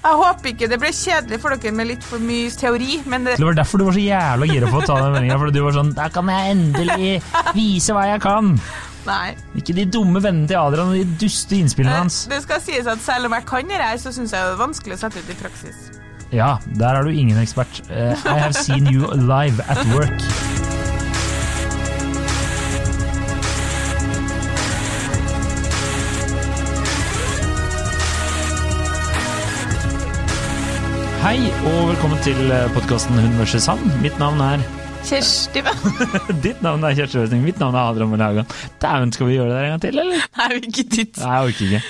Jeg håper ikke det ble kjedelig for dere med litt for mye teori, men det Det var derfor du var så jævla gira på å ta den meldinga. Fordi du var sånn Da kan jeg endelig vise hva jeg kan! Nei. Ikke de dumme vennene til Adrian og de duste innspillene Eh, hans. Det skal sies at selv om jeg kan det her, så syns jeg det er vanskelig å sette ut i praksis. Ja, der er du ingen ekspert. Uh, I have seen you live at work. Hei og velkommen til podkasten Hun versus han. Mitt navn er Kjersti? Ditt navn er Kjersti Westing. Mitt navn er Adrian Melagan. Dæven, skal vi gjøre det der en gang til, eller? Nei, vi ikke ditt. Nei, jeg orker ikke.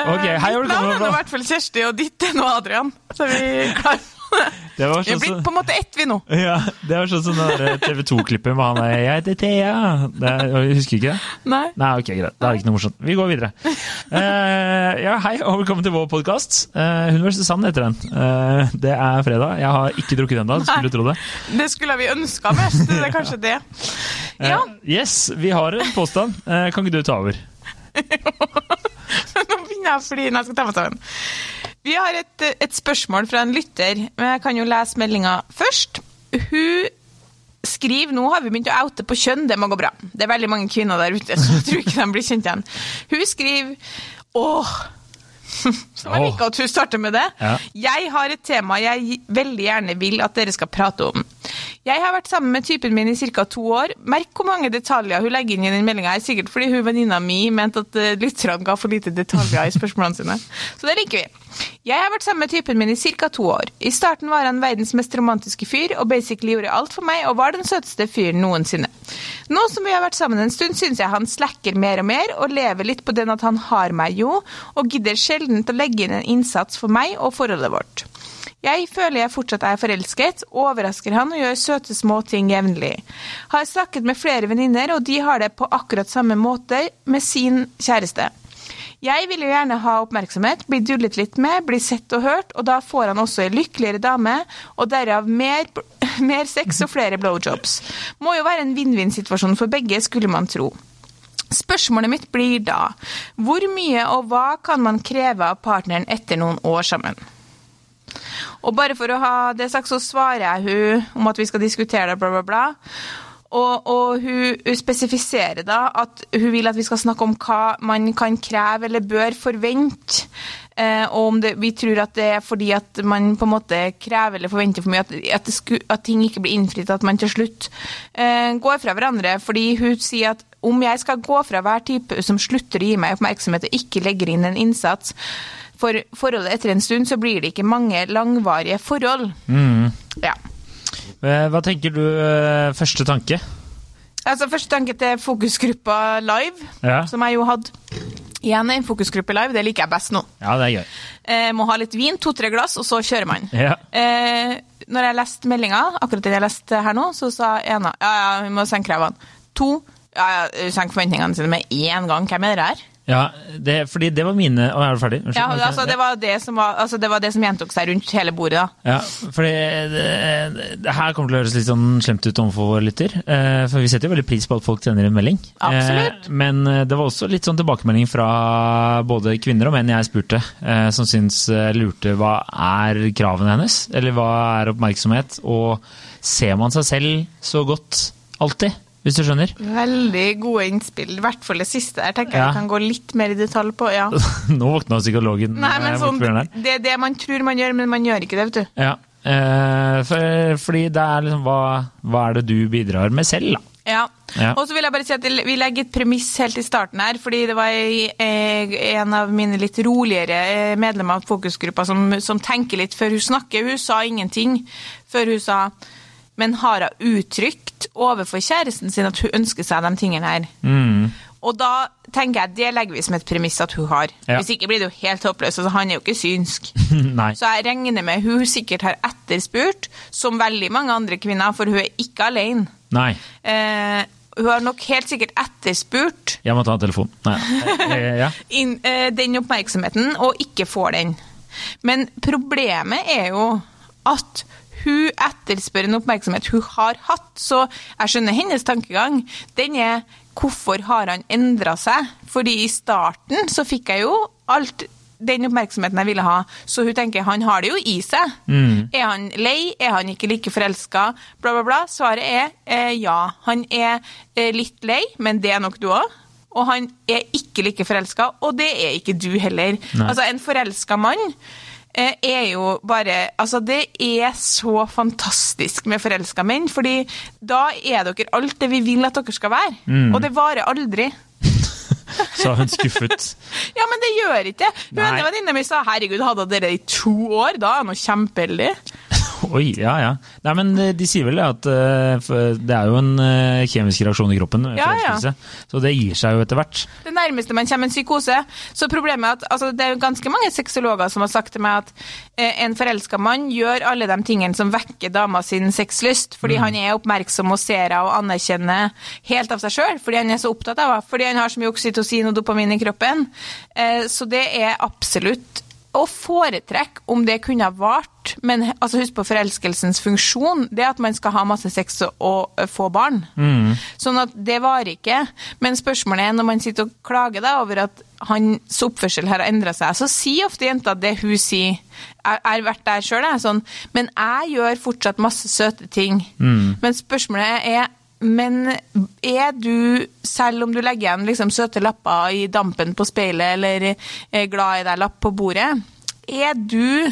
Ok, hei, Eh, Mitt navn er i hvert fall Kjersti, og ditt er nå Adrian. Så vi klar på det. Det var er sånn blitt på en måte ett, vi nå. ja, det var sånn som det TV 2-klippet med han der 'Jeg heter Thea'. Det, jeg husker ikke det? Nei. Nei, ok, greit. Da er det ikke noe morsomt. Vi går videre. Uh, ja, hei og velkommen til vår podkast. Uh, Hun versus Sand heter den. Uh, det er fredag. Jeg har ikke drukket ennå, skulle du tro det. Det skulle vi ønska mest. Det er kanskje det. Ja. Uh, yes, vi har en påstand. Eh, kan ikke du ta over? nå begynner jeg å flire når jeg skal ta meg sammen. Vi har et, et spørsmål fra en lytter, men jeg kan jo lese meldinga først. Hun skriver Nå har vi begynt å oute på kjønn, det må gå bra. Det er veldig mange kvinner der ute, så jeg tror ikke de blir kjent igjen. Hun skriver Åh, som jeg liker at hun starter med det. Ja. Jeg har et tema jeg veldig gjerne vil at dere skal prate om. Jeg har vært sammen med typen min i ca. to år. Merk hvor mange detaljer hun legger inn i den meldinga. Sikkert fordi hun venninna mi mente at uh, lytterne ga for lite detaljer i spørsmålene sine. Så det liker vi. Jeg har vært sammen med typen min i ca. to år. I starten var han verdens mest romantiske fyr og basically gjorde alt for meg og var den søteste fyren noensinne. Nå som vi har vært sammen en stund, syns jeg han slacker mer og mer og lever litt på den at han har meg jo, og gidder sjelden å legge inn en innsats for meg og forholdet vårt. Jeg føler jeg fortsatt er forelsket, overrasker han og gjør søte små ting jevnlig. Har snakket med flere venninner, og de har det på akkurat samme måte med sin kjæreste. Jeg vil jo gjerne ha oppmerksomhet, bli dullet litt med, bli sett og hørt, og da får han også en lykkeligere dame, og derav mer, mer sex og flere blowjobs. Må jo være en vinn-vinn-situasjon for begge, skulle man tro. Spørsmålet mitt blir da, hvor mye og hva kan man kreve av partneren etter noen år sammen? Og bare for å ha det sagt, så svarer jeg hun om at vi skal diskutere det, bla, bla, bla. Og, og hun, hun spesifiserer da at hun vil at vi skal snakke om hva man kan kreve eller bør forvente. Eh, og om det, vi tror at det er fordi at man på en måte krever eller forventer for mye, at, at, sku, at ting ikke blir innfridd, at man til slutt eh, går fra hverandre. Fordi hun sier at om jeg skal gå fra hver type som slutter å gi meg oppmerksomhet og ikke legger inn en innsats, for forholdet etter en stund, så blir det ikke mange langvarige forhold. Ja. Eh, hva tenker du eh, første tanke? Altså, Første tanke til fokusgruppa live, Ja. som jeg jo hadde. Igjen en fokusgruppe live, det liker jeg best nå. Ja, det er gøy. Eh, må ha litt vin, to-tre glass, og så kjører man. Ja. Eh, når jeg leste meldinga, akkurat den jeg leste her nå, så sa ena ja, ja, vi må senke kravene. To, ja, ja, Senke forventningene sine med én gang. Hvem er det her? Ja, det, fordi det var mine Å, er du ferdig? Unnskyld. Ja, altså, det var det som, var, altså, det, var det som gjentok seg rundt hele bordet. da. Ja, fordi det, det her kommer til å høres litt sånn slemt ut overfor vår lytter. eh, For vi setter jo veldig pris på at folk sender en melding. Absolutt. Eh, Men eh, det var også litt sånn tilbakemelding fra både kvinner og menn jeg spurte, eh, som syns eh, lurte hva er kravene hennes? Eller hva er oppmerksomhet? Og ser man seg selv så godt alltid? Hvis du skjønner? Veldig gode innspill. I hvert fall det siste der tenker jeg Ja. vi kan gå litt mer i detalj på. ja. Nå våkna psykologen Nei, men eh, sånn. Det er det man tror man gjør, men man gjør ikke det, vet du. Ja. Eh, for, fordi det er liksom hva, hva er det du bidrar med selv, da? Ja. Ja. Og så vil jeg bare si at vi legger et premiss helt i starten her, fordi det var eh, en av mine litt roligere eh, medlemmer av fokusgruppa som, som tenker litt før hun snakker. Hun sa ingenting før hun sa men har hun uttrykt overfor kjæresten sin at hun ønsker seg de tingene her? Mm. Og da tenker jeg det legger vi som et premiss at hun har. Ja. Hvis ikke blir det jo helt håpløst. Altså, han er jo ikke synsk. Så jeg regner med hun sikkert har etterspurt, som veldig mange andre kvinner, for hun er ikke alene. Nei. Eh, hun har nok helt sikkert etterspurt Jeg må ta en telefon. Nei. Eh, ja. inn, eh, den oppmerksomheten, og ikke får den. Men problemet er jo at hun etterspør en oppmerksomhet hun har hatt, så jeg skjønner hennes tankegang. Den er hvorfor har han endra seg? Fordi i starten så fikk jeg jo alt den oppmerksomheten jeg ville ha. Så hun tenker han har det jo i seg. Er han lei? Er han ikke like forelska? Bla, bla, bla. Svaret er eh, ja. Han er eh, litt lei, men det er nok du òg. Og han er ikke like forelska, og det er ikke du heller. Nei. Altså, en forelska mann er jo bare Altså, det er så fantastisk med forelska menn, fordi da er dere alt det vi vil at dere skal være. Mm. Og det varer aldri. Sa hun skuffet. Ja, men det gjør ikke det. Hun ene venninna mi sa 'herregud, hadde dere i to år', da er hun kjempeheldig. Oi, ja ja. Nei, men eh, de sier vel at eh, det er jo en eh, kjemisk reaksjon i kroppen, Ja, ja. Så det gir seg jo etter hvert. Det nærmeste man kommer en psykose. Så problemet er at altså, det er ganske mange sexologer som har sagt til meg at eh, en forelska mann gjør alle de tingene som vekker dama sin sexlyst, fordi han er oppmerksom og ser henne og anerkjenner helt av seg sjøl, fordi han er så opptatt av henne, fordi han har så mye oksytocin og dopamin i kroppen. Eh, så det er absolutt å foretrekke om det kunne ha vart, men altså, husk på forelskelsens funksjon. Det er at man skal ha masse sex og, og få barn. Sånn at det varer ikke. Men spørsmålet er når man sitter og klager da, over at hans oppførsel her har endra seg, så sier ofte jenta det hun sier. Jeg jeg har vært der sjøl, sånn. Men jeg gjør fortsatt masse søte ting. Men spørsmålet er men er du, selv om du legger igjen liksom søte lapper i dampen på speilet, eller er glad i deg lapp på bordet, er du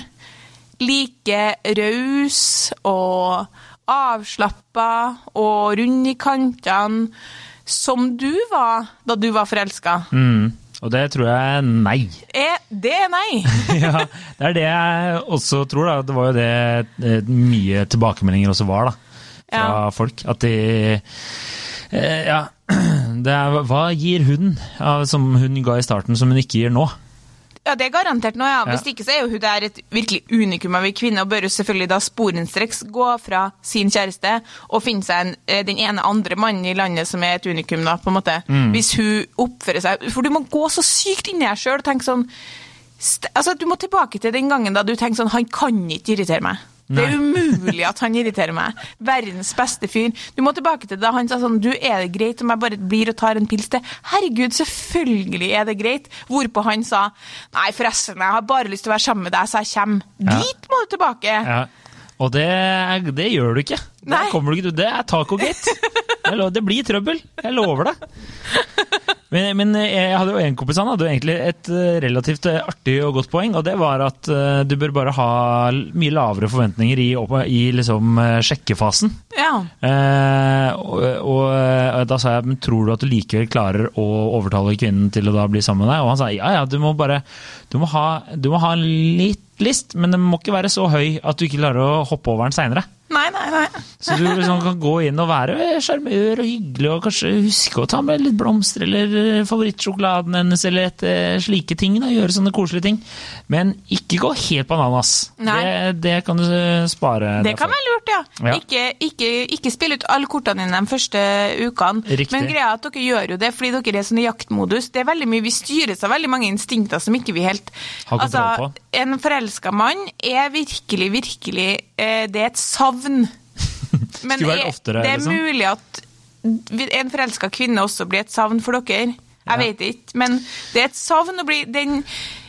like raus og avslappa og rund i kantene som du var da du var forelska? Mm. Og det tror jeg nei. Er det er nei? ja, det er det jeg også tror. da. Det var jo det eh, mye tilbakemeldinger også var, da. Fra Ja. folk. At de eh, Ja. Det er, hva gir hun som hun ga i starten, som hun ikke gir nå? Ja, det er garantert nå, ja. Hvis Ja. ikke så er jo hun der et virkelig unikum av en kvinne, og bør jo selvfølgelig da sporenstreks gå fra sin kjæreste og finne seg en, eh, den ene andre mannen i landet som er et unikum, da, på en måte. Hvis hun oppfører seg For du må gå så sykt inni deg sjøl og tenke sånn Altså, du må tilbake til den gangen da du tenkte sånn Han kan ikke irritere meg. Det er umulig at han irriterer meg. Verdens beste fyr. Du må tilbake til da han sa sånn Du, er det greit om jeg bare blir og tar en pils til? Herregud, selvfølgelig er det greit. Hvorpå han sa Nei, forresten, jeg har bare lyst til å være sammen med deg, så jeg kommer. Ja. Dit må du tilbake. Ja. Og det, det gjør du ikke. Nei. Det kommer du ikke til. Det er taco-gate. Det blir trøbbel. Jeg lover det. Men, men jeg hadde jo en kompis han hadde jo egentlig et eh, relativt eh, artig og godt poeng, og det var at eh, du bør bare ha mye lavere forventninger i, i liksom eh, sjekkefasen. Ja. Eh, og, og eh, da sa jeg men tror du at du likevel klarer å overtale kvinnen til å da bli sammen med deg? Og han sa ja ja, du må bare du må ha, du må ha en litt list, men den må ikke være så høy at du ikke klarer å hoppe over den seinere. Nei, nei. Så du liksom kan gå inn og være sjarmør og hyggelig og kanskje huske å ta med litt blomster eller eh, favorittsjokoladen hennes eller et, eh, slike ting. Da, gjøre sånne koselige ting. Men ikke gå helt bananas. Det, det kan du spare Det derfor. kan være lurt, ja. Ja. Ikke, ikke, ikke spille ut alle kortene dine de første ukene. Riktig. Men greia er at dere gjør jo det fordi dere er sånn i jaktmodus. Det er veldig mye, Vi styres av veldig mange instinkter som ikke vi helt Har kontroll på. En forelska mann er virkelig, virkelig Det er et savn. Men er- oftere, det er liksom. mulig at en forelska kvinne også blir et savn for dere. Jeg Ja. vet ikke, men det er et savn å bli den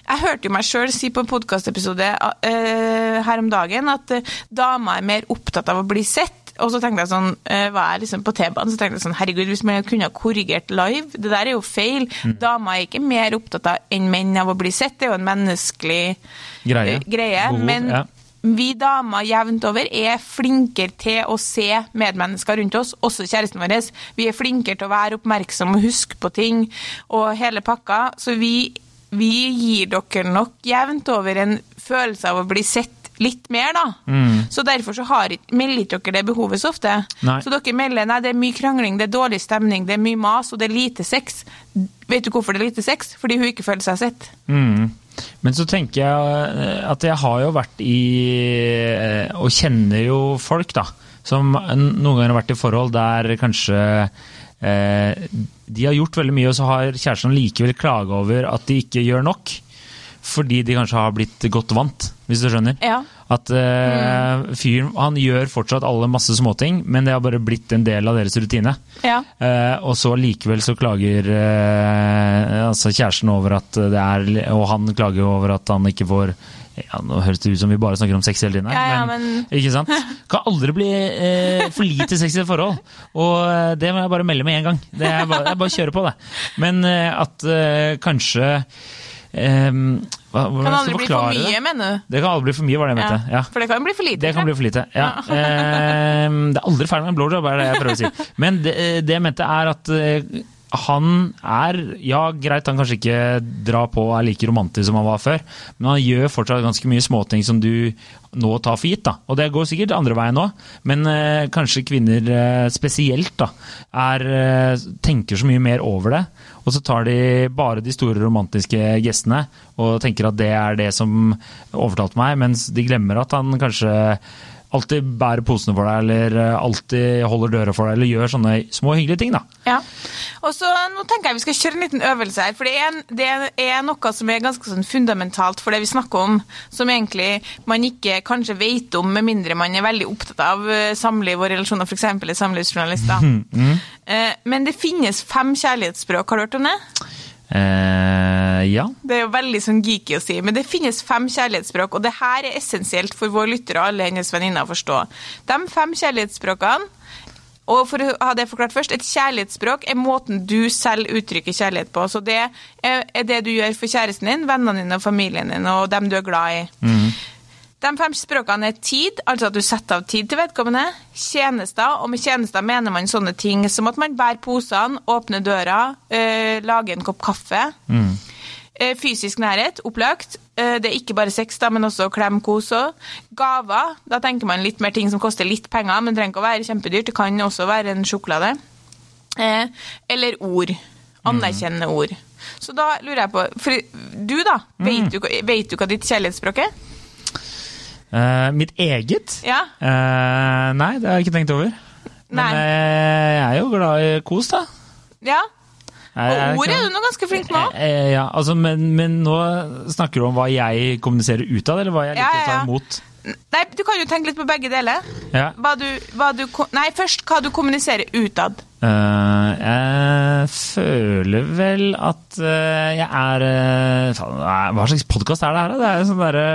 Jeg hørte jo meg sjøl si på en podkastepisode uh, her om dagen at uh, dama er mer opptatt av å bli sett. Og så tenkte jeg sånn, uh, var jeg liksom på T-banen, så tenkte jeg sånn Herregud, hvis man kunne ha korrigert live Det der er jo feil. Mm. Dama er ikke mer opptatt av enn menn av å bli sett. Det er jo en menneskelig Greie. eh, greie. Behov, men ja. Vi damer jevnt over er flinkere til å se medmennesker rundt oss, også kjæresten vår. Vi er flinkere til å være oppmerksom og huske på ting og hele pakka. Så vi, vi gir dere nok jevnt over en følelse av å bli sett litt mer, da. Så derfor så har, melder ikke dere det behovet så ofte. Nei. Så dere melder nei, det er mye krangling, det er dårlig stemning, det er mye mas, og det er lite sex. Vet du hvorfor det er lite sex? Fordi hun ikke føler seg sett. Mm. Men så tenker jeg eh, at jeg har jo vært i eh, Og kjenner jo folk, da. Som noen ganger har vært i forhold der kanskje eh, de har gjort veldig mye, og så har kjæresten likevel klaga over at de ikke gjør nok. fordi de kanskje har blitt godt vant, hvis du skjønner. Ja. At eh, fyren han gjør fortsatt alle masse småting, men det har bare blitt en del av deres rutine. Ja. Uh, og så likevel så klager uh, altså kjæresten over at det er Og han klager over at han ikke får ja, Nå høres det ut som vi bare snakker om sex hele tiden, Ja, ja, men, men- ikke sant? Kan aldri bli eh, for lite sex i et forhold. Og det må jeg bare melde med en gang. Det er bare, jeg bare kjører på, det. Men at eh, kanskje eh, hva, Kan aldri bli for mye, det? mener du? Det kan aldri bli for mye, var det jeg mente. Ja. For det kan bli for lite. Det kan bli for lite, ja. Eh, det er aldri ferdig med en blowjob, er det jeg prøver å si. Men det, det jeg mente er at eh, han er Ja, greit han kanskje ikke drar på og er like romantisk som han var før, men han gjør fortsatt ganske mye småting som du nå tar for gitt. da. Og det går sikkert andre veien òg, men eh, kanskje kvinner eh, spesielt da, er, eh, tenker så mye mer over det. Og så tar de bare de store romantiske gestene og tenker at det er det som overtalte meg, mens de glemmer at han kanskje alltid bærer posene for deg, eller eh, alltid holder døra for deg, eller gjør sånne små hyggelige ting. da. Ja. Og så Nå tenker jeg vi skal kjøre en liten øvelse her. For det er, det er noe som er ganske sånn fundamentalt for det vi snakker om, som egentlig man ikke kanskje vet om, med mindre man er veldig opptatt av eh, samliv og relasjoner, f.eks. er samlivsjournalister. Eh, Men det finnes fem kjærlighetsspråk, har du hørt om det? Eh, ja. Det er jo veldig sånn geeky å si, men det finnes fem kjærlighetsspråk, og det her er essensielt for våre lyttere og alle hennes venninner å forstå. De fem kjærlighetsspråkene og for å ha det forklart først, Et kjærlighetsspråk er måten du selv uttrykker kjærlighet på. Så det er det du gjør for kjæresten din, vennene dine og familien din og dem du er glad i. De fem språkene er tid, altså at du setter av tid til vedkommende, tjenester, og med tjenester mener man sånne ting som at man bærer posene, åpner døra, øh, lager en kopp kaffe. Mm. Fysisk nærhet, opplagt. Eh, Det er ikke bare sex, da, men også klem, kos og gaver. Da tenker man litt mer ting som koster litt penger, men trenger ikke å være kjempedyrt. Det kan også være en sjokolade. Eh, Eller ord. Anerkjennende ord. Så da lurer jeg på For du, da. Vet, du, vet du hva ditt kjærlighetsspråk er? Eh, mitt eget? Ja? Uh, nei, det har jeg ikke tenkt over. Men Nei. eh, jeg er jo glad i kos, da. Ja? Og ordet er du nå ganske flink med. Eh, ja, altså, men, men nå snakker du om hva jeg kommuniserer utad, eller hva jeg Ja, liker å ta imot? Nei, du kan jo tenke litt på begge deler. Ja. Hva du, hva du, nei, først hva du kommuniserer utad. Eh, jeg føler vel at uh, jeg er uh, Hva slags podkast er det her, da? Det er sånn derre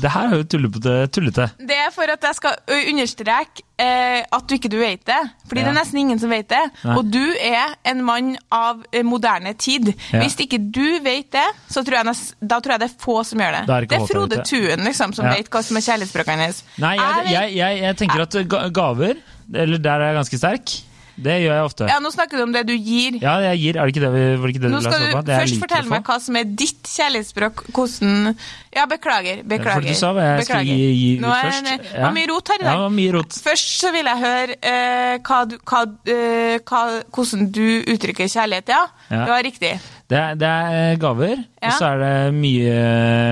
Det her er jo tullete. tullete. Det er for at jeg skal understreke at du ikke du vet det. Fordi Ja. det er nesten ingen som vet det. Nei. Og du er en mann av moderne tid. Ja. Hvis ikke du vet det, så tror jeg da tror jeg det er få som gjør det. Det er det er Frode. Tuen liksom, som Ja. vet hva som er kjærlighetsspråkene hennes. Nei, jeg, jeg, jeg, jeg tenker at gaver, eller der er jeg ganske sterk, det gjør jeg ofte. ja, nå snakker du om det du gir. Ja, jeg gir, er det ikke det vi, var det ikke det Nå du la oss du på? Det først fortelle meg hva som er ditt kjærlighetsspråk. Hvordan Ja, beklager. Beklager. For du sa hva jeg skulle beklager. gi, gi ut Nå er først. det ja. var mye rot her i Ja, dag. var mye rot. Først så vil jeg høre uh, hva du, hva, uh, hva, hvordan du uttrykker kjærlighet, ja. Ja. Det var riktig. Det er, det er gaver, og så er det mye,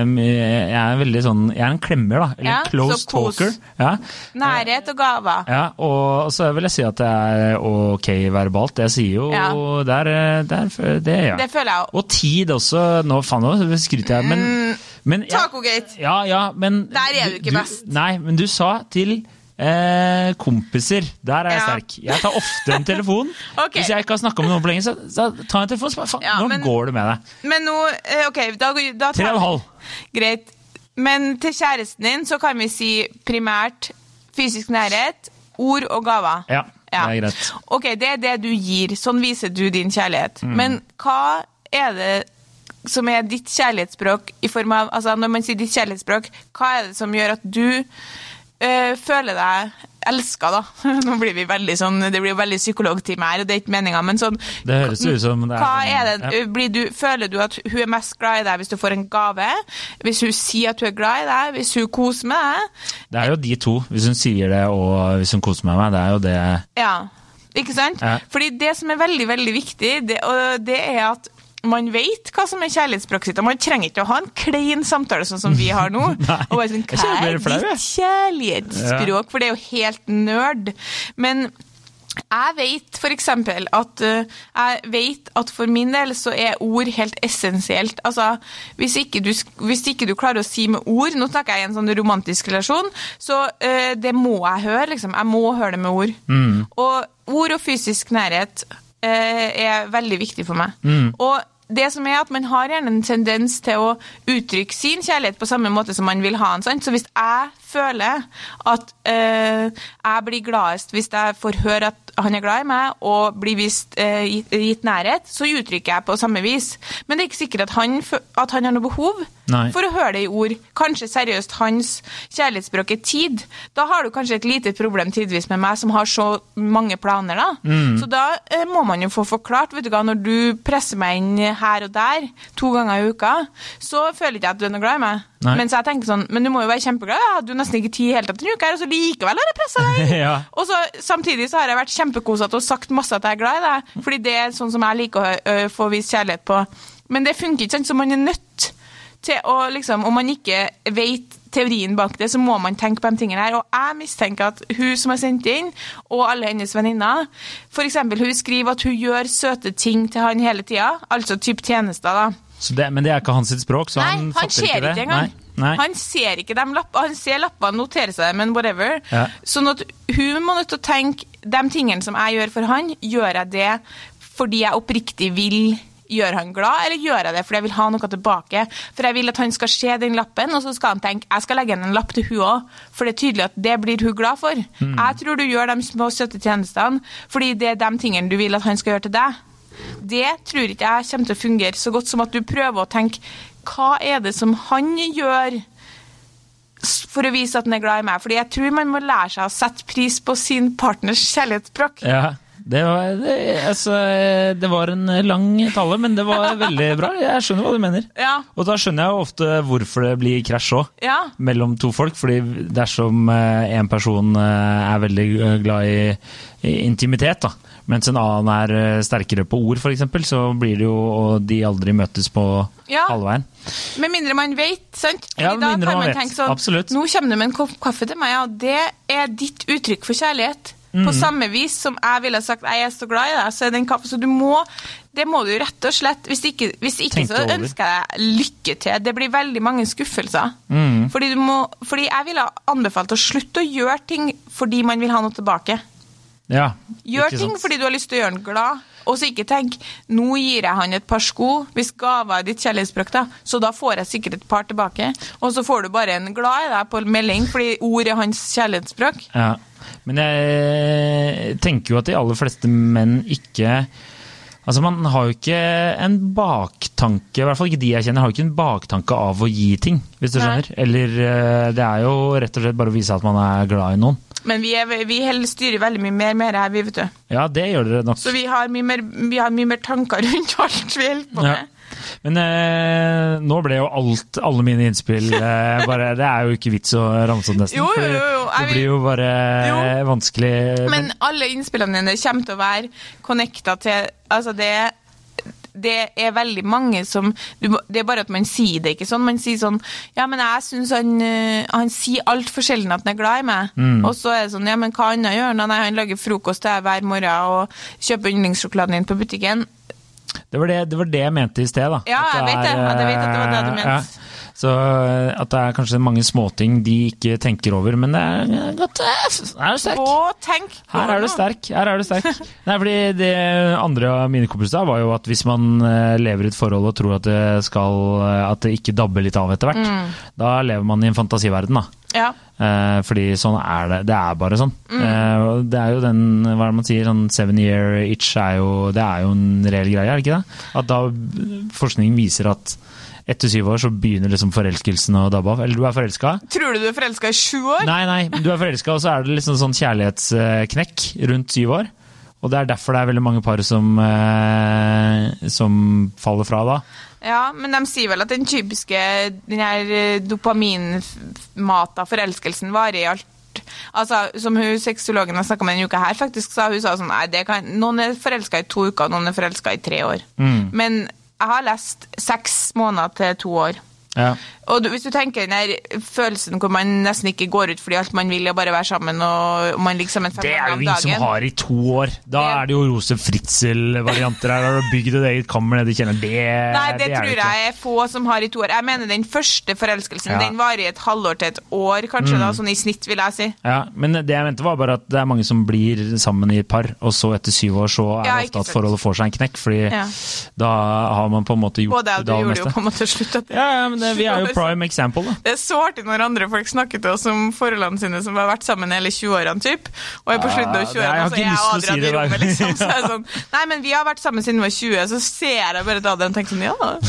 mye Jeg er veldig sånn Jeg er en klemmer, da. Eller close talker. Ja. Nærhet og gaver. ja, og så vil jeg si at det er ok verbalt. Jeg sier jo Ja. det er, det, gjør ja. Det føler jeg òg. Og tid også. Nå faen, nå skryter jeg, men, men Tacogate. ja, ja, men Der er du ikke best. Nei, men du sa til eh, kompiser. Der er jeg Ja. sterk. Jeg tar ofte en telefon. okay. Hvis jeg ikke har snakka med noen på lenge, så, så tar jeg en telefon. Så faen, Ja, men- går det med deg? Men nå eh, OK, da, da Tre og en halv. Greit. Men til kjæresten din så kan vi si primært fysisk nærhet, ord og gaver. Ja, det er greit. Ok, det er det du gir. Sånn viser du din kjærlighet. Mm. Men hva er det som er ditt kjærlighetsspråk i form av Altså, når man sier ditt kjærlighetsspråk, hva er det som gjør at du øh, føler deg elska, da? Nå blir vi veldig sånn Det blir jo veldig psykologtime her, og det er ikke meninga, men sånn Det høres ut som det er Hva sånn- er det? ja. Blir du, føler du at hun er mest glad i deg hvis du får en gave? Hvis hun sier at hun er glad i deg? Hvis hun koser med deg? Det er jo de to, hvis hun sier det og hvis hun koser med meg. Det er jo det Ja, ikke sant? Ja. Fordi det som er veldig, veldig viktig, det, det er at man vet hva som er kjærlighetsspråket sitt, og man trenger ikke å ha en klein samtale sånn som vi har nå. Og bare sånn, Hva er ditt kjærlighetsspråk? For det er jo helt nerd. Men Jeg vet eksempel at uh, jeg vet at for min del så er ord helt essensielt. Altså, hvis ikke, du, hvis ikke du klarer å si med ord Nå snakker jeg i en sånn romantisk relasjon, så uh, det må jeg høre, liksom. Jeg må høre det med ord. Mm. Og ord og fysisk nærhet uh, er veldig viktig for meg. Mm. Og det som er at Man har gjerne en tendens til å uttrykke sin kjærlighet på samme måte som man vil ha den. Så hvis jeg føler at øh, jeg blir gladest hvis jeg får høre at han er glad i meg og blir vist gitt, gitt nærhet, så uttrykker jeg på samme vis. Men det er ikke sikkert at han, at han har noe behov Nei. for å høre det i ord. Kanskje seriøst hans kjærlighetsspråk er tid. Da har du kanskje et lite problem tidvis med meg som har så mange planer, da. Mm. Så da eh, må man jo få forklart, vet du hva, når du presser meg inn her og der to ganger i uka, så føler ikke jeg at du er noe glad i meg. Nei. Mens jeg tenker sånn, men du må jo være kjempeglad, jeg hadde jo nesten ikke tid helt hele tatt denne uka og så likevel har jeg pressa deg. Ja. Og så samtidig så har jeg vært kjempekosete og sagt masse at jeg er glad i deg, fordi det er sånn som jeg liker å ø, få vist kjærlighet på. Men det funker ikke, sant, så man er nødt til å liksom, Om man ikke vet teorien bak det, så må man tenke på de tingene her. Og jeg mistenker at hun som har sendt inn, og alle hennes venninner F.eks. hun skriver at hun gjør søte ting til han hele tida, altså type tjenester, da. Så det, men det er ikke hans sitt språk, så Nei, han han, fatter ikke ikke det? engang. Nei. Nei. Han ser ikke de lappene, han ser lappene, noterer seg dem, men whatever. Ja. Sånn at hun må nødt til å tenke de tingene som jeg gjør for han, gjør jeg det fordi jeg oppriktig vil gjøre han glad, eller gjør jeg det fordi jeg vil ha noe tilbake? For jeg vil at han skal se den lappen, og så skal han tenke jeg skal legge igjen en lapp til hun òg, for det er tydelig at det blir hun glad for. Jeg tror du gjør de små, søte tjenestene fordi det er de tingene du vil at han skal gjøre til deg. Det tror ikke jeg kommer til å fungere så godt som at du prøver å tenke hva er det som han gjør for å vise at han er glad i meg? Fordi jeg tror man må lære seg å sette pris på sin partners kjærlighetsspråk. Ja, det var, det, altså, det var en lang tale, men det var veldig bra. Jeg skjønner hva du mener. Ja, Og da skjønner jeg jo ofte hvorfor det blir krasj òg, ja, mellom to folk. fordi dersom eh, en person eh, er veldig eh, glad i, i intimitet, da, mens en annen er eh, sterkere på ord f.eks., så blir det jo og de aldri møtes på Ja. halvveien. Med mindre man vet, sant? Ja, med mindre man man vet. sånn, Absolutt. Nå kommer det med en kopp kaffe til meg, ja. Det er ditt uttrykk for kjærlighet. Mm. På samme vis som jeg ville sagt jeg er så glad i deg, så er den kaffe Så du må Det må du rett og slett Hvis ikke, hvis ikke så ønsker jeg deg lykke til. Det blir veldig mange skuffelser. Mm. Fordi, du må, fordi jeg ville anbefalt å slutte å gjøre ting fordi man vil ha noe tilbake. Ja, Gjør ting fordi du har lyst til å gjøre han glad. Og så ikke tenk nå gir jeg han et par sko, hvis gava er ditt kjærlighetsspråk, da, så da får jeg sikkert et par tilbake. Og så får du bare en glad i deg på melding fordi ord er hans kjærlighetsspråk. Ja. Men jeg tenker jo at de aller fleste menn ikke Altså Man har jo ikke en baktanke, i hvert fall ikke de jeg kjenner, har jo ikke en baktanke av å gi ting, hvis du skjønner. Eller eh, det er jo rett og slett bare å vise at man er glad i noen. Men vi, er, vi styrer veldig mye mer med det her, vi, vet du. Ja, det gjør dere nok. Så vi har mye mer, vi har mye mer tanker rundt alt vi holder på Ja. med. Men eh, nå ble jo alt, alle mine innspill eh, bare Det er jo ikke vits å ramse opp nesten. Jo, jo, jo, Det blir jo bare Jo. vanskelig. Men alle innspillene dine kommer til å være connecta til Altså, det det er veldig mange som Det er bare at man sier det ikke sånn. Man sier sånn Ja, men jeg syns han øh, Han sier altfor sjelden at han er glad i meg. Og så er det sånn Ja, men hva annet gjør han? Nei, han lager frokost til deg hver morgen og kjøper yndlingssjokoladen din på butikken. Det var det, det var det jeg mente i sted. da. Ja, jeg vet det. jeg vet at det var det du eh, mente. ja. Så eh, at det er kanskje mange småting de ikke tenker over, men det er godt eh, Her er du sterk! Å, tenk! Her er du sterk. her er du sterk. Nei, fordi Det andre av mine kompiser var jo at hvis man eh, lever i et forhold og tror at det, skal, at det ikke dabber litt av etter hvert, Mm. da lever man i en fantasiverden. da. Ja. Fordi sånn er det. Det er bare sånn. Mm. det er jo den, hva er det man sier, sånn seven year itch er jo, det er jo en reell greie, er det ikke det? At da forskning viser at etter syv år så begynner liksom forelskelsen å dabbe av. Eller du er forelska? Tror du du er forelska i sju år? Nei, nei, du er forelska, og så er det liksom sånn kjærlighetsknekk rundt syv år. Og det er derfor det er veldig mange par som, eh, som faller fra da. Ja, men de sier vel at den typiske den her eh, dopaminmata forelskelsen varer i alt Altså, Som hun sexologen har snakka med denne uka her, faktisk sa hun sa sånn Nei, det kan, noen er forelska i to uker, noen er forelska i tre år. Men jeg har lest seks måneder til to år. Ja. Og du, hvis du tenker den der følelsen hvor man nesten ikke går ut fordi alt man vil er bare være sammen, og man ligger sammen fem Det er jo vi som har i to år. Da Det- er det jo Rose Fritzel-varianter her. Har du bygd et eget kammer nede i kjelleren. Det, Nei, det, er tror ikke. jeg er få som har i to år. Jeg mener den første forelskelsen, Ja. den varer i et halvår til et år, kanskje, da, sånn i snitt, vil jeg si. Ja, men det jeg mente var bare at det er mange som blir sammen i par, og så etter syv år så er Ja, det ofte at forholdet får seg en knekk, fordi Ja. da har man på en måte gjort Både jeg og du gjorde jo på en måte slutt. Ja, ja, men det, vi er jo prime example, da. Det er så artig når andre folk snakker til oss om forholdene sine som har vært sammen hele 20-årene, typ. Og er på slutten av det- jeg har 20-årene, så er jeg og Adrian si i rommet, liksom. Så er det sånn, Nei, men vi har vært sammen siden vi var 20, så ser jeg bare til Adrian og tenker sånn, ja,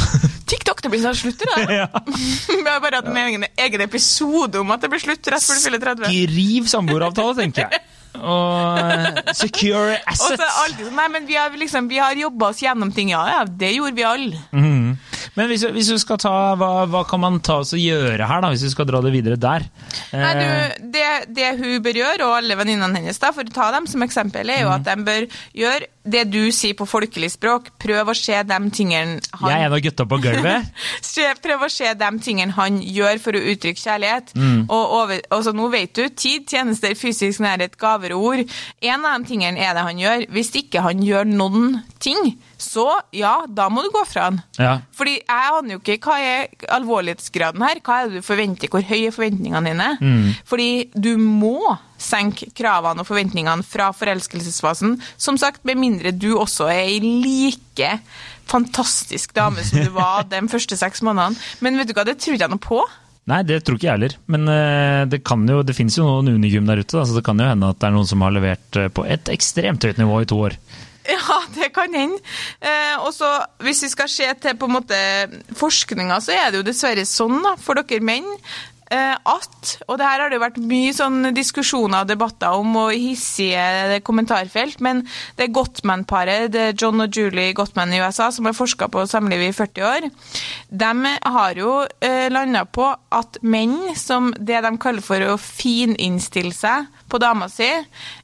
TikTok, det blir sånn slutt det. Ja. Vi har bare hatt en egen, egen episode om at det blir slutt rett før du fyller 30. Skriv samboeravtale, tenker jeg. Og secure secure Og så assets. alltid sånn, nei, men vi har, liksom, vi har jobba oss gjennom ting, ja, ja, det gjorde vi alle. Mhm. Men hvis, hvis du skal ta, hva, hva kan man ta oss og gjøre her, da, hvis vi skal dra det videre der? Nei, Eh, du, det, det hun bør gjøre, og alle venninnene hennes, da, for å ta dem som eksempel, er jo Mm. at de bør gjøre det du sier på folkelig språk. Prøv å se de tingene han jeg er en av gutta på gulvet. Prøv å se de tingene han gjør for å uttrykke kjærlighet. Mm. Og, over, og så nå vet du, tid, tjenester, fysisk nærhet, gaver og ord. En av de tingene er det han gjør. Hvis ikke han gjør noen ting, så ja, da må du gå fra han. Ja. Fordi jeg aner jo ikke hva er alvorlighetsgraden her. Hva er det du forventer? Hvor høye er forventningene dine? Mm. Fordi du må senke kravene og forventningene fra forelskelsesfasen. Som sagt, med mindre du også er ei like fantastisk dame som du var de første seks månedene. Men vet du hva, det tror jeg noe på. Nei, det tror ikke jeg heller. Men eh, det, kan jo, det finnes jo noen unigym der ute, da, så det kan jo hende at det er noen som har levert eh, på et ekstremt høyt nivå i to år. Ja, det kan hende. Eh, og så Hvis vi skal se til på en måte forskninga, så er det jo dessverre sånn da, for dere menn eh, at Og det her har det jo vært mye sånn diskusjoner og debatter om, og hissige kommentarfelt, men det Gottman-paret, det er John og Julie Gottman i USA, som har forska på samlivet i 40 år, de har jo eh, landa på at menn som det de kaller for å fininnstille seg på dama si,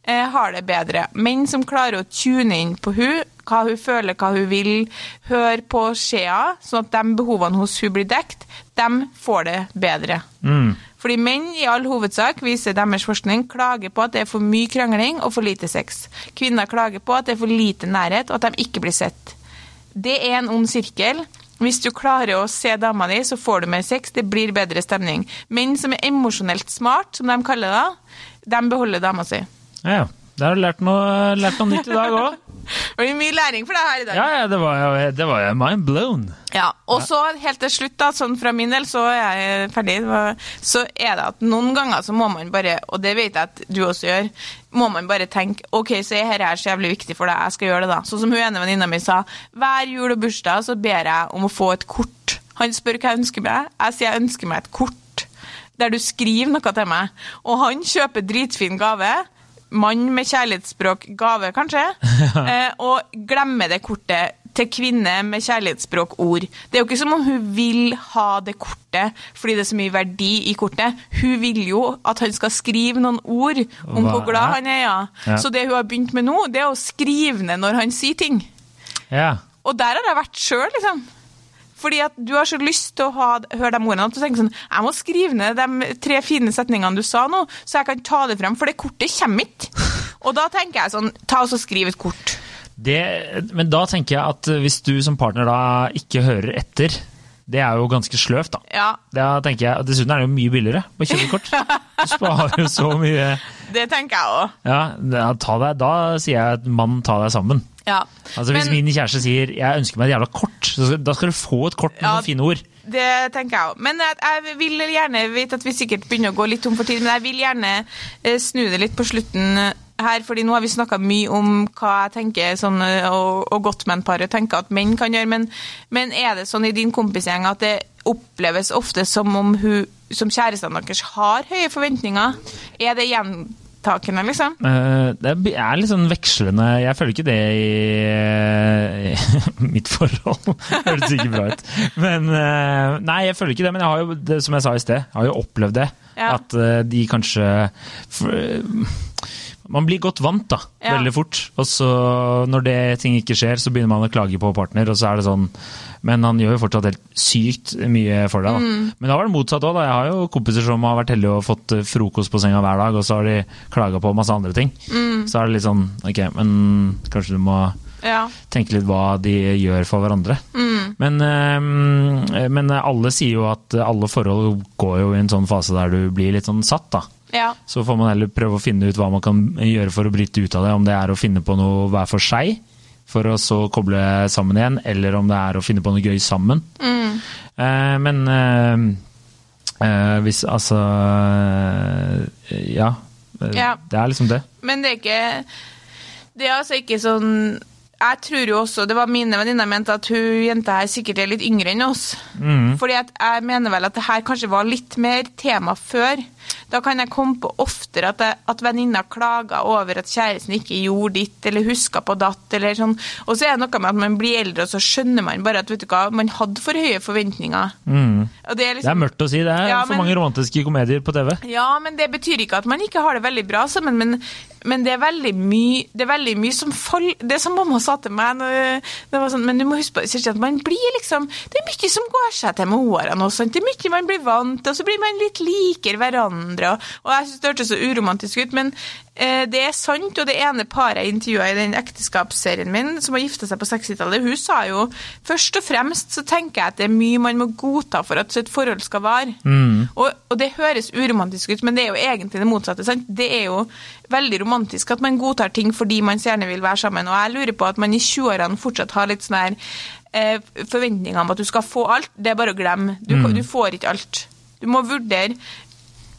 eh, har det bedre. Menn som klarer å tune inn på hun, hva hun føler, hva hun vil, høre på skjea, sånn at de behovene hos hun blir dekt, de får det bedre. Mm. Fordi menn i all hovedsak, viser deres forskning, klager på at det er for mye krangling og for lite sex. Kvinner klager på at det er for lite nærhet og at de ikke blir sett. Det er en ond sirkel. Hvis du klarer å se dama di, så får du mer sex, det blir bedre stemning. Menn som er emosjonelt smart, som de kaller det, de beholder dama si. Ja, ja. Da har du lært noe, lært noe nytt i dag òg. Det blir mye læring for deg her i dag. Ja, ja, det var jo det var mind blown. Ja, og så helt til slutt, da, sånn fra min del, så er jeg ferdig, så er det at noen ganger så må man bare, og det vet jeg at du også gjør, må man bare tenke ok, så er dette så jævlig viktig for deg, jeg skal gjøre det da. Sånn som hun ene venninna mi sa, hver jul og bursdag så ber jeg om å få et kort. Han spør hva jeg ønsker meg, jeg sier jeg ønsker meg et kort. Der du skriver noe til meg. Og han kjøper dritfin gave. Mann med kjærlighetsspråk gave, kanskje. eh, og glemmer det kortet til kvinne med kjærlighetsspråk ord. Det er jo ikke som om hun vil ha det kortet fordi det er så mye verdi i kortet. Hun vil jo at han skal skrive noen ord om Hva hvor glad han er. Ja. Ja. Så det hun har begynt med nå, det er å skrive ned når han sier ting. Ja. Og der har jeg vært sjøl, liksom. Fordi at du har så lyst til å ha, høre de ordene at du tenker sånn Jeg må skrive ned de tre fine setningene du sa nå, så jeg kan ta det frem, for det kortet kommer ikke. Og da tenker jeg sånn Ta og så skriv et kort. Det, men da tenker jeg at hvis du som partner da ikke hører etter, det er jo ganske sløvt, da. Ja, Da tenker jeg, Dessuten er det jo mye billigere på kjøpekort. Du sparer jo så mye. det tenker jeg òg. Ja, da, da sier jeg at mann, ta deg sammen. Ja. Altså Hvis Men- min kjæreste sier 'jeg ønsker meg et jævla kort', så da skal du få et kort med Ja. noen fine ord. Det tenker jeg òg. Men jeg, vil gjerne vet at vi sikkert begynner å gå litt tom for tid, men jeg vil gjerne eh, snu det litt på slutten her, fordi nå har vi snakka mye om hva jeg tenker sånn, eh, og, og Gottman-paret tenker at menn kan gjøre, men, men er det sånn i din kompisgjeng at det oppleves ofte som om hun som kjærestene deres har høye forventninger? Er det gjentakende, liksom? Eh, Det er litt sånn vekslende Jeg føler ikke det i, i mitt forhold. Høres ikke bra ut. Men eh, Nei, jeg føler ikke det. Men jeg har jo, det, som jeg sa i sted, jeg har jo opplevd det. Ja. At eh, de kanskje for, Man blir godt vant, da. Ja. Veldig fort. Og så, når det ting ikke skjer, så begynner man å klage på partner, og så er det sånn Men han gjør jo fortsatt helt sykt mye for deg, da. Mm. Men det var det motsatt òg, da. Jeg har jo kompiser som har vært heldige og fått eh, frokost på senga hver dag, og så har de klaga på masse andre ting. Mm. Så er det litt sånn Ok, men kanskje du må Ja. tenke litt hva de gjør for hverandre. Mm. Men, eh, men alle sier jo at alle forhold går jo i en sånn fase der du blir litt sånn satt, da. Ja. Så får man heller prøve å finne ut hva man kan gjøre for å bryte ut av det. Om det er å finne på noe hver for seg, for å så koble sammen igjen, eller om det er å finne på noe gøy sammen. Mm. Eh, men eh, eh, hvis altså eh, Ja. Eh, Ja. Det er liksom det. Men det er ikke Det er altså ikke sånn Jeg tror jo også Det var mine venninner mente at hun jenta her sikkert er litt yngre enn oss. Mm. Fordi jeg mener vel at det her kanskje var litt mer tema før. Da kan jeg komme på oftere at, jeg- at venninna klager over at kjæresten ikke gjorde ditt, eller huska på datt, eller sånn. Og så er det noe med at man blir eldre, og så skjønner man bare at vet du hva, man hadde for høye forventninger. Mm. Det er Det liksom er mørkt å si. Det er Ja, for men- mange romantiske komedier på TV. ja, men det betyr ikke at man ikke har det veldig bra sammen, men, men det er veldig mye det er veldig mye som fall, Det som mamma sa til meg, når, det var sånn, men du må huske på at man blir liksom Det er mye som går seg til med årene også, det er mye man blir vant til, og så blir man litt likere hverandre, og, og jeg synes det hørtes så uromantisk ut, men eh, det er sant, og det ene paret jeg intervjua i den ekteskapsserien min, som har gifta seg på 60-tallet, hun sa jo først og fremst så tenker jeg at det er mye man må godta for at et forhold skal vare. Og, og det høres uromantisk ut, men det er jo egentlig det motsatte. Sant? Det er jo veldig romantisk at man godtar ting fordi man så gjerne vil være sammen. Og jeg lurer på at man i 20-årene fortsatt har litt sånn her eh, forventninger om at du skal få alt. Det er bare å glemme. Du, du får ikke alt. Du må vurdere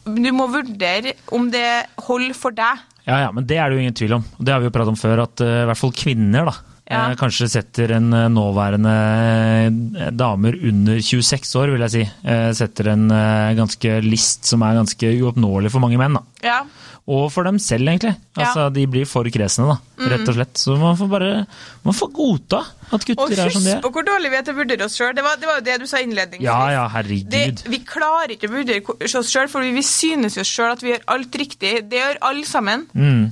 du må vurdere om det holder for deg. Ja, ja, men det er det jo ingen tvil om. Det har vi jo pratet om før, at uh, i hvert fall kvinner da, Ja. uh, kanskje setter en uh, nåværende eh, damer under 26 år, vil jeg si, eh, setter en eh, ganske list som er ganske uoppnåelig for mange menn. da. Ja. Og for dem selv, egentlig. Altså, De blir for kresne, da, rett og slett. Så man får bare man får godta at Og gutter er som de er. Og husk på hvor dårlig vi er til å vurdere oss sjøl. Det, var- det var jo det du sa innledningsvis. Ja, ja, Det, vi klarer ikke å vurdere oss sjøl, for vi synes jo sjøl at vi gjør alt riktig. Det gjør alle sammen. Mm.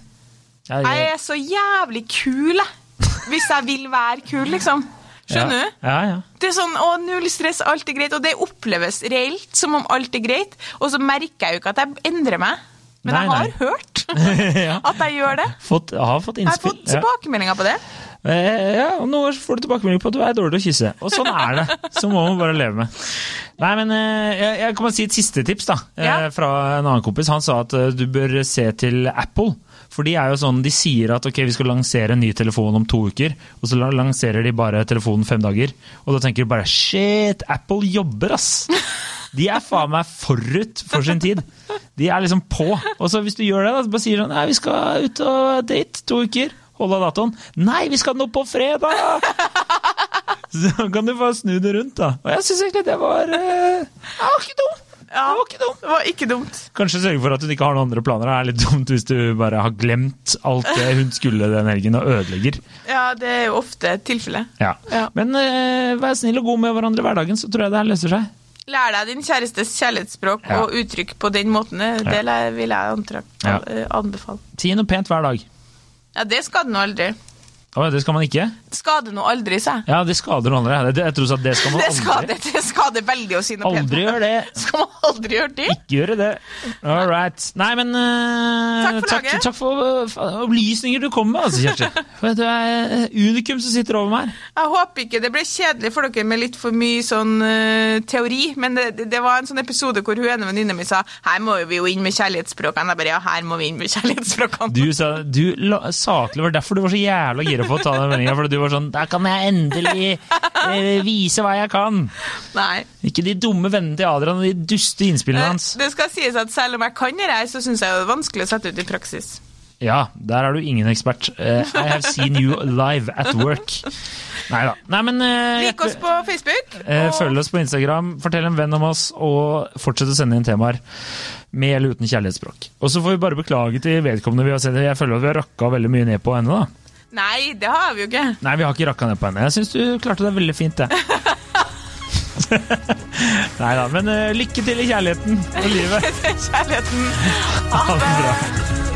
Ja, Jeg ja, er så jævlig kul, jeg. Hvis jeg vil være kul, liksom. Skjønner du? Ja, ja. Det er sånn, å, null stress, alt er greit. Og det oppleves reelt som om alt er greit. Og så merker jeg jo ikke at jeg endrer meg. Men Nei, jeg har nei. hørt at jeg gjør det. Fått, har fått Jeg har innspill. fått tilbakemeldinger på det. Ja. Eh, og nå får du tilbakemelding på at du er dårlig til å kysse. Og sånn er det. Så må man bare leve med. Nei, men eh, jeg, jeg kan bare si et siste tips da, eh, Ja. fra en annen kompis. Han sa at du bør se til Apple. For de er jo sånn, de sier at ok, vi skal lansere en ny telefon om to uker, og så lanserer de bare telefonen fem dager. Og da tenker du bare shit, Apple jobber, ass! De er faen meg forut for sin tid. De er liksom på. Og så hvis du gjør det, da, så bare sier sånn Nei, vi skal ut og date to uker. Holde av datoen. Nei, vi skal nå på fredag! Så kan du bare snu det rundt, da. Og jeg syns egentlig det var eh, Det var ikke dumt. Ja, Det var ikke dumt. det var ikke dumt. Kanskje sørge for at hun ikke har noen andre planer. Det er litt dumt hvis du bare har glemt alt det hun skulle den helgen, og ødelegger. Ja, det er jo ofte tilfellet. Ja. Ja. Men uh, vær snill og god med hverandre i hverdagen, så tror jeg det her løser seg. Lær deg din kjærestes kjærlighetsspråk Ja. og uttrykk på den måten. Det vil jeg antra- Ja. anbefale. Si noe pent hver dag. Ja, det skal nå aldri. Å, det skal man ikke? Det skader nå aldri, sa jeg. Ja, det skader noe aldri. Jeg tror at det skal man Det aldri. skader, det skader veldig å si noe pent. Aldri gjør det. Skal man aldri gjøre det? Ikke gjøre det. All right. Nei, men uh, Takk for takk, laget. takk for uh, opplysninger du kom med, altså, Kjersti. Du er eh, unikum som sitter over meg her. Jeg håper ikke det ble kjedelig for dere med litt for mye sånn uh, teori, men det, det- var en sånn episode hvor hun ene venninna mi sa her må vi jo inn med kjærlighetsspråkene. Jeg bare ja, her må vi inn med kjærlighetsspråkene. Du sa du, saklig var derfor du var så jævla gira på å ta den meldinga. For du var sånn Der kan jeg endelig eh, vise hva jeg kan. Nei. Ikke de dumme vennene til Adrian og de duste innspillene Eh, hans. Det skal sies at selv om jeg kan det her, så syns jeg det er vanskelig å sette ut i praksis. Ja, der er du ingen ekspert. Uh, I have seen you live at work. Nei da. Nei, men eh, Lik oss på Facebook. Uh, og- Følg oss på Instagram, fortell en venn om oss, og fortsett å sende inn temaer med eller uten kjærlighetsspråk. Og så får vi bare beklage til vedkommende vi har sett. Jeg føler at vi har rakka veldig mye ned på henne, da. Nei, det har vi jo ikke. Nei, vi har ikke rakka ned på henne. Jeg syns du klarte det veldig fint, det. Nei da, men uh, lykke til i kjærligheten og livet. Kjærligheten. Ha det bra.